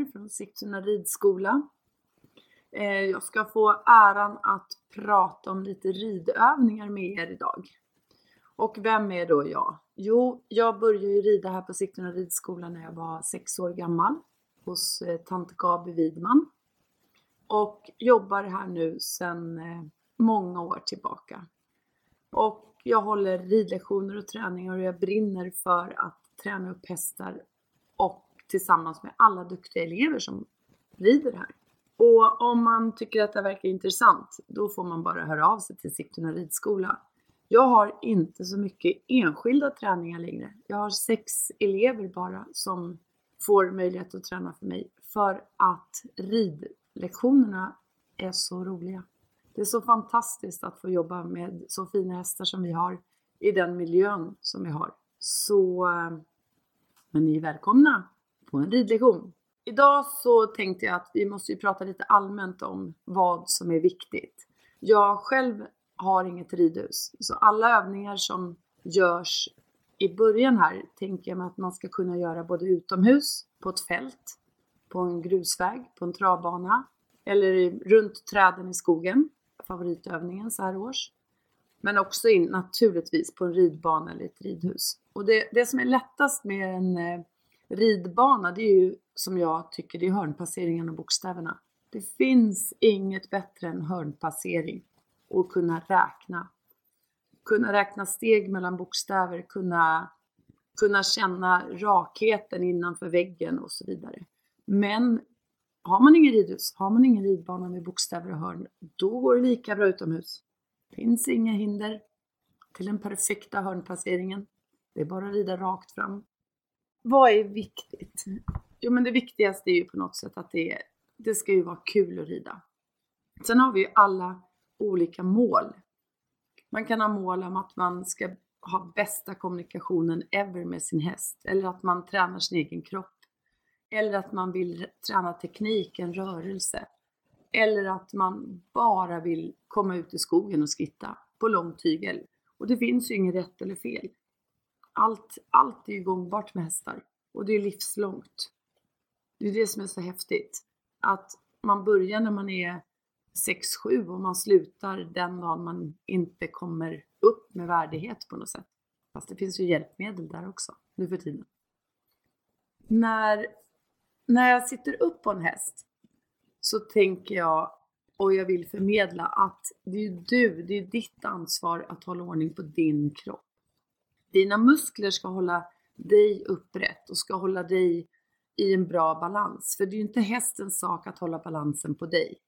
här från Sigtuna ridskola. Eh, jag ska få äran att prata om lite ridövningar med er idag. Och vem är då jag? Jo, jag började ju rida här på Sigtuna ridskola när jag var sex år gammal hos eh, tant Gabi Widman. Och jobbar här nu sedan eh, många år tillbaka. Och jag håller ridlektioner och träningar och jag brinner för att träna upp hästar och tillsammans med alla duktiga elever som rider här. Och om man tycker att det verkar intressant, då får man bara höra av sig till Sigtuna ridskola. Jag har inte så mycket enskilda träningar längre. Jag har sex elever bara som får möjlighet att träna för mig för att ridlektionerna är så roliga. Det är så fantastiskt att få jobba med så fina hästar som vi har i den miljön som vi har. Så, eh, men ni är välkomna på en ridlektion. Idag så tänkte jag att vi måste ju prata lite allmänt om vad som är viktigt. Jag själv har inget ridhus, så alla övningar som görs i början här tänker jag mig att man ska kunna göra både utomhus, på ett fält, på en grusväg, på en travbana eller runt träden i skogen. Favoritövningen så här års. Men också in naturligtvis på en ridbana eller ett ridhus. Och det, det som är lättast med en eh, ridbana, det är ju som jag tycker, det är hörnpasseringen och bokstäverna. Det finns inget bättre än hörnpassering och kunna räkna. Kunna räkna steg mellan bokstäver, kunna, kunna känna rakheten innanför väggen och så vidare. Men har man ingen ridhus, har man ingen ridbana med bokstäver och hörn, då går det lika bra utomhus. Det finns inga hinder till den perfekta hörnpasseringen. Det är bara att rida rakt fram. Vad är viktigt? Jo, men det viktigaste är ju på något sätt att det, det ska ju vara kul att rida. Sen har vi ju alla olika mål. Man kan ha mål om att man ska ha bästa kommunikationen ever med sin häst eller att man tränar sin egen kropp. Eller att man vill träna teknik, en rörelse. Eller att man bara vill komma ut i skogen och skritta på lång tygel. Och det finns ju inget rätt eller fel. Allt, allt är ju gångbart med hästar och det är livslångt. Det är det som är så häftigt. Att man börjar när man är 6-7 och man slutar den dagen man inte kommer upp med värdighet på något sätt. Fast det finns ju hjälpmedel där också nu för tiden. När, när jag sitter upp på en häst så tänker jag och jag vill förmedla att det är du, det är ditt ansvar att hålla ordning på din kropp. Dina muskler ska hålla dig upprätt och ska hålla dig i en bra balans. För det är ju inte hästens sak att hålla balansen på dig.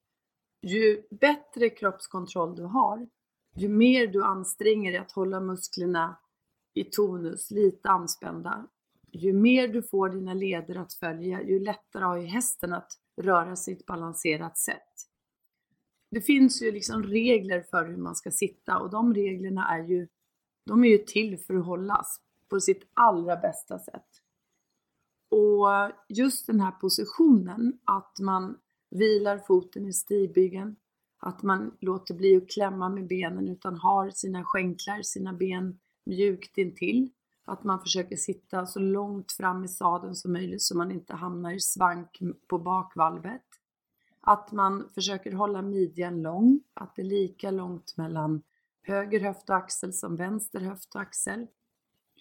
Ju bättre kroppskontroll du har, ju mer du anstränger dig att hålla musklerna i tonus, lite anspända, ju mer du får dina leder att följa, ju lättare har ju hästen att röra sig i ett balanserat sätt. Det finns ju liksom regler för hur man ska sitta och de reglerna är ju, de är ju till för att hållas på sitt allra bästa sätt. Och just den här positionen, att man vilar foten i stigbygeln, att man låter bli att klämma med benen utan har sina skänklar, sina ben mjukt intill. Att man försöker sitta så långt fram i sadeln som möjligt så man inte hamnar i svank på bakvalvet. Att man försöker hålla midjan lång, att det är lika långt mellan höger höft och axel som vänster höft och axel.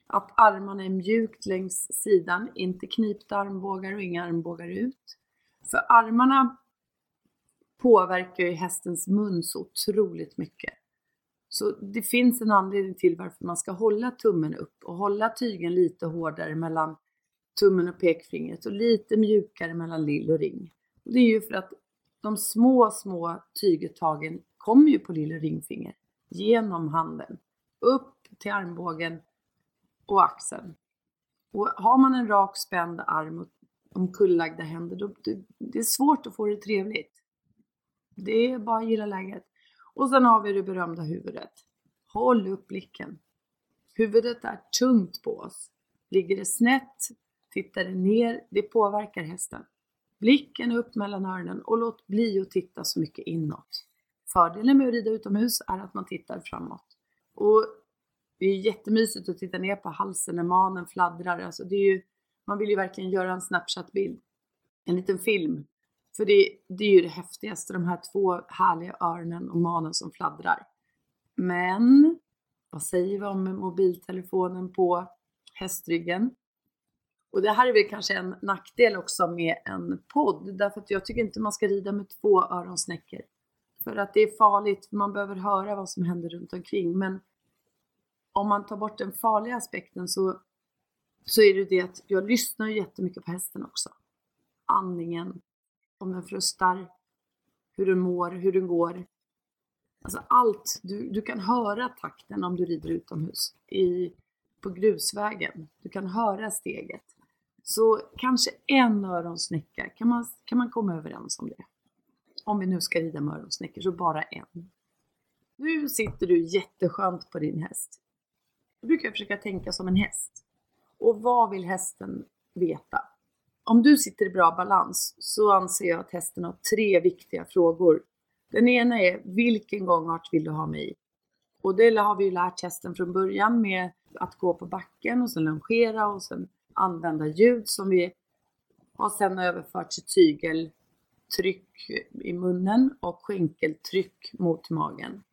Att armarna är mjukt längs sidan, inte knipta armbågar och inga armbågar ut. För armarna påverkar ju hästens mun så otroligt mycket. Så det finns en anledning till varför man ska hålla tummen upp och hålla tygen lite hårdare mellan tummen och pekfingret och lite mjukare mellan lill och ring. Och det är ju för att de små, små tyguttagen kommer ju på lill och ringfinger genom handen upp till armbågen och axeln. Och har man en rak spänd arm och omkullagda händer, då, det, det är svårt att få det trevligt. Det är bara att gilla läget. Och sen har vi det berömda huvudet. Håll upp blicken. Huvudet är tungt på oss. Ligger det snett, tittar det ner, det påverkar hästen. Blicken upp mellan öronen och låt bli att titta så mycket inåt. Fördelen med att rida utomhus är att man tittar framåt. Och det är jättemysigt att titta ner på halsen när manen fladdrar. Alltså det är ju, man vill ju verkligen göra en Snapchat-bild. en liten film. För det, det är ju det häftigaste, de här två härliga öronen och manen som fladdrar. Men vad säger vi om mobiltelefonen på hästryggen? Och det här är väl kanske en nackdel också med en podd, därför att jag tycker inte man ska rida med två öronsnäckor. För att det är farligt, man behöver höra vad som händer runt omkring. Men om man tar bort den farliga aspekten så, så är det det att jag lyssnar jättemycket på hästen också. Andningen, om den frustar, hur den mår, hur den går. Alltså allt, du, du kan höra takten om du rider utomhus i, på grusvägen. Du kan höra steget. Så kanske en öronsnäcka, kan man, kan man komma överens om det? Om vi nu ska rida med så bara en. Nu sitter du jätteskönt på din häst. Då brukar jag försöka tänka som en häst. Och vad vill hästen veta? Om du sitter i bra balans så anser jag att hästen har tre viktiga frågor. Den ena är, vilken gångart vill du ha mig i? Och det har vi ju lärt hästen från början med att gå på backen och sen longera och sen använda ljud som vi har sen överfört till tryck i munnen och skänkeltryck mot magen.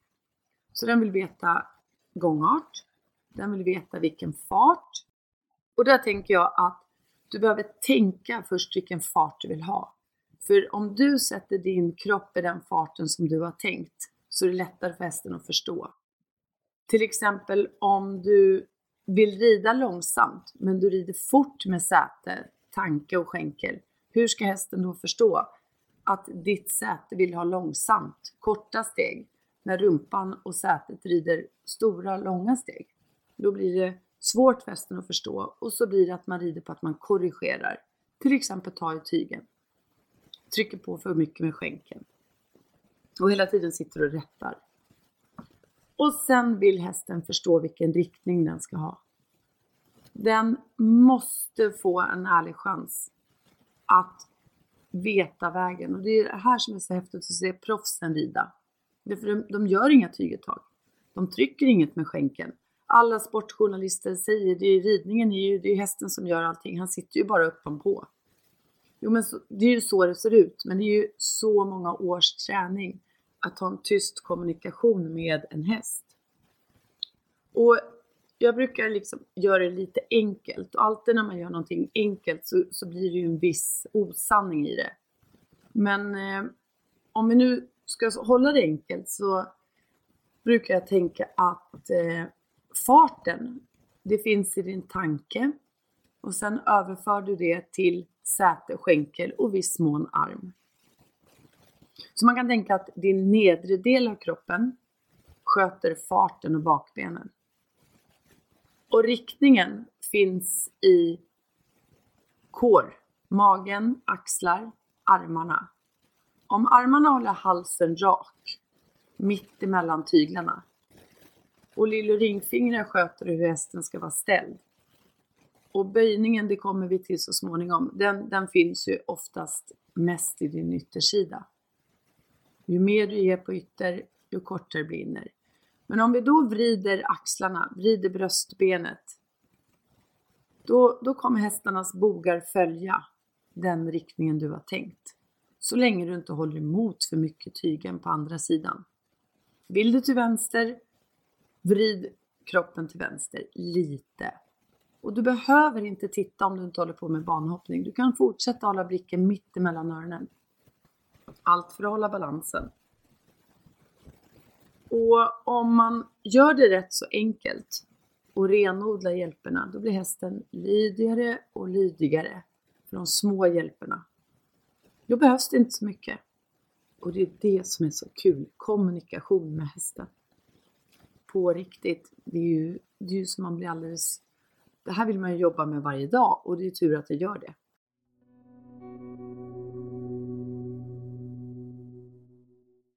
Så den vill veta gångart, den vill veta vilken fart och där tänker jag att du behöver tänka först vilken fart du vill ha. För om du sätter din kropp i den farten som du har tänkt så är det lättare för hästen att förstå. Till exempel om du vill rida långsamt men du rider fort med säte, tanke och skänkel. Hur ska hästen då förstå att ditt säte vill ha långsamt, korta steg när rumpan och sätet rider stora, långa steg? Då blir det svårt för hästen att förstå och så blir det att man rider på att man korrigerar. Till exempel ta i tygen. Trycker på för mycket med skänken. Och hela tiden sitter och rättar. Och sen vill hästen förstå vilken riktning den ska ha. Den måste få en ärlig chans att veta vägen. Och det är det här som är så häftigt att se proffsen rida. För de, de gör inga tyguttag. De trycker inget med skänken. Alla sportjournalister säger det är ridningen är ju, det är hästen som gör allting. Han sitter ju bara uppanpå. Jo men så, det är ju så det ser ut. Men det är ju så många års träning att ha en tyst kommunikation med en häst. Och jag brukar liksom göra det lite enkelt och alltid när man gör någonting enkelt så, så blir det ju en viss osanning i det. Men eh, om vi nu ska hålla det enkelt så brukar jag tänka att eh, farten, det finns i din tanke och sen överför du det till säte, skänkel och viss mån arm. Så man kan tänka att din nedre del av kroppen sköter farten och bakbenen. Och riktningen finns i kår, magen, axlar, armarna. Om armarna håller halsen rak, mitt emellan tyglarna. Och lill och ringfingrar sköter hur hästen ska vara ställd. Och böjningen, det kommer vi till så småningom, den, den finns ju oftast mest i din yttersida. Ju mer du ger på ytter, ju kortare blir inner. Men om vi då vrider axlarna, vrider bröstbenet, då, då kommer hästarnas bogar följa den riktningen du har tänkt. Så länge du inte håller emot för mycket tygen på andra sidan. Vill du till vänster, vrid kroppen till vänster lite. Och du behöver inte titta om du inte håller på med banhoppning. Du kan fortsätta hålla blicken mitt emellan öronen. Allt för att hålla balansen. Och om man gör det rätt så enkelt och renodlar hjälperna, då blir hästen lydigare och lydigare för de små hjälperna. Då behövs det inte så mycket. Och det är det som är så kul, kommunikation med hästen. På riktigt, det är ju, det är ju som man blir alldeles... Det här vill man ju jobba med varje dag och det är tur att jag gör det.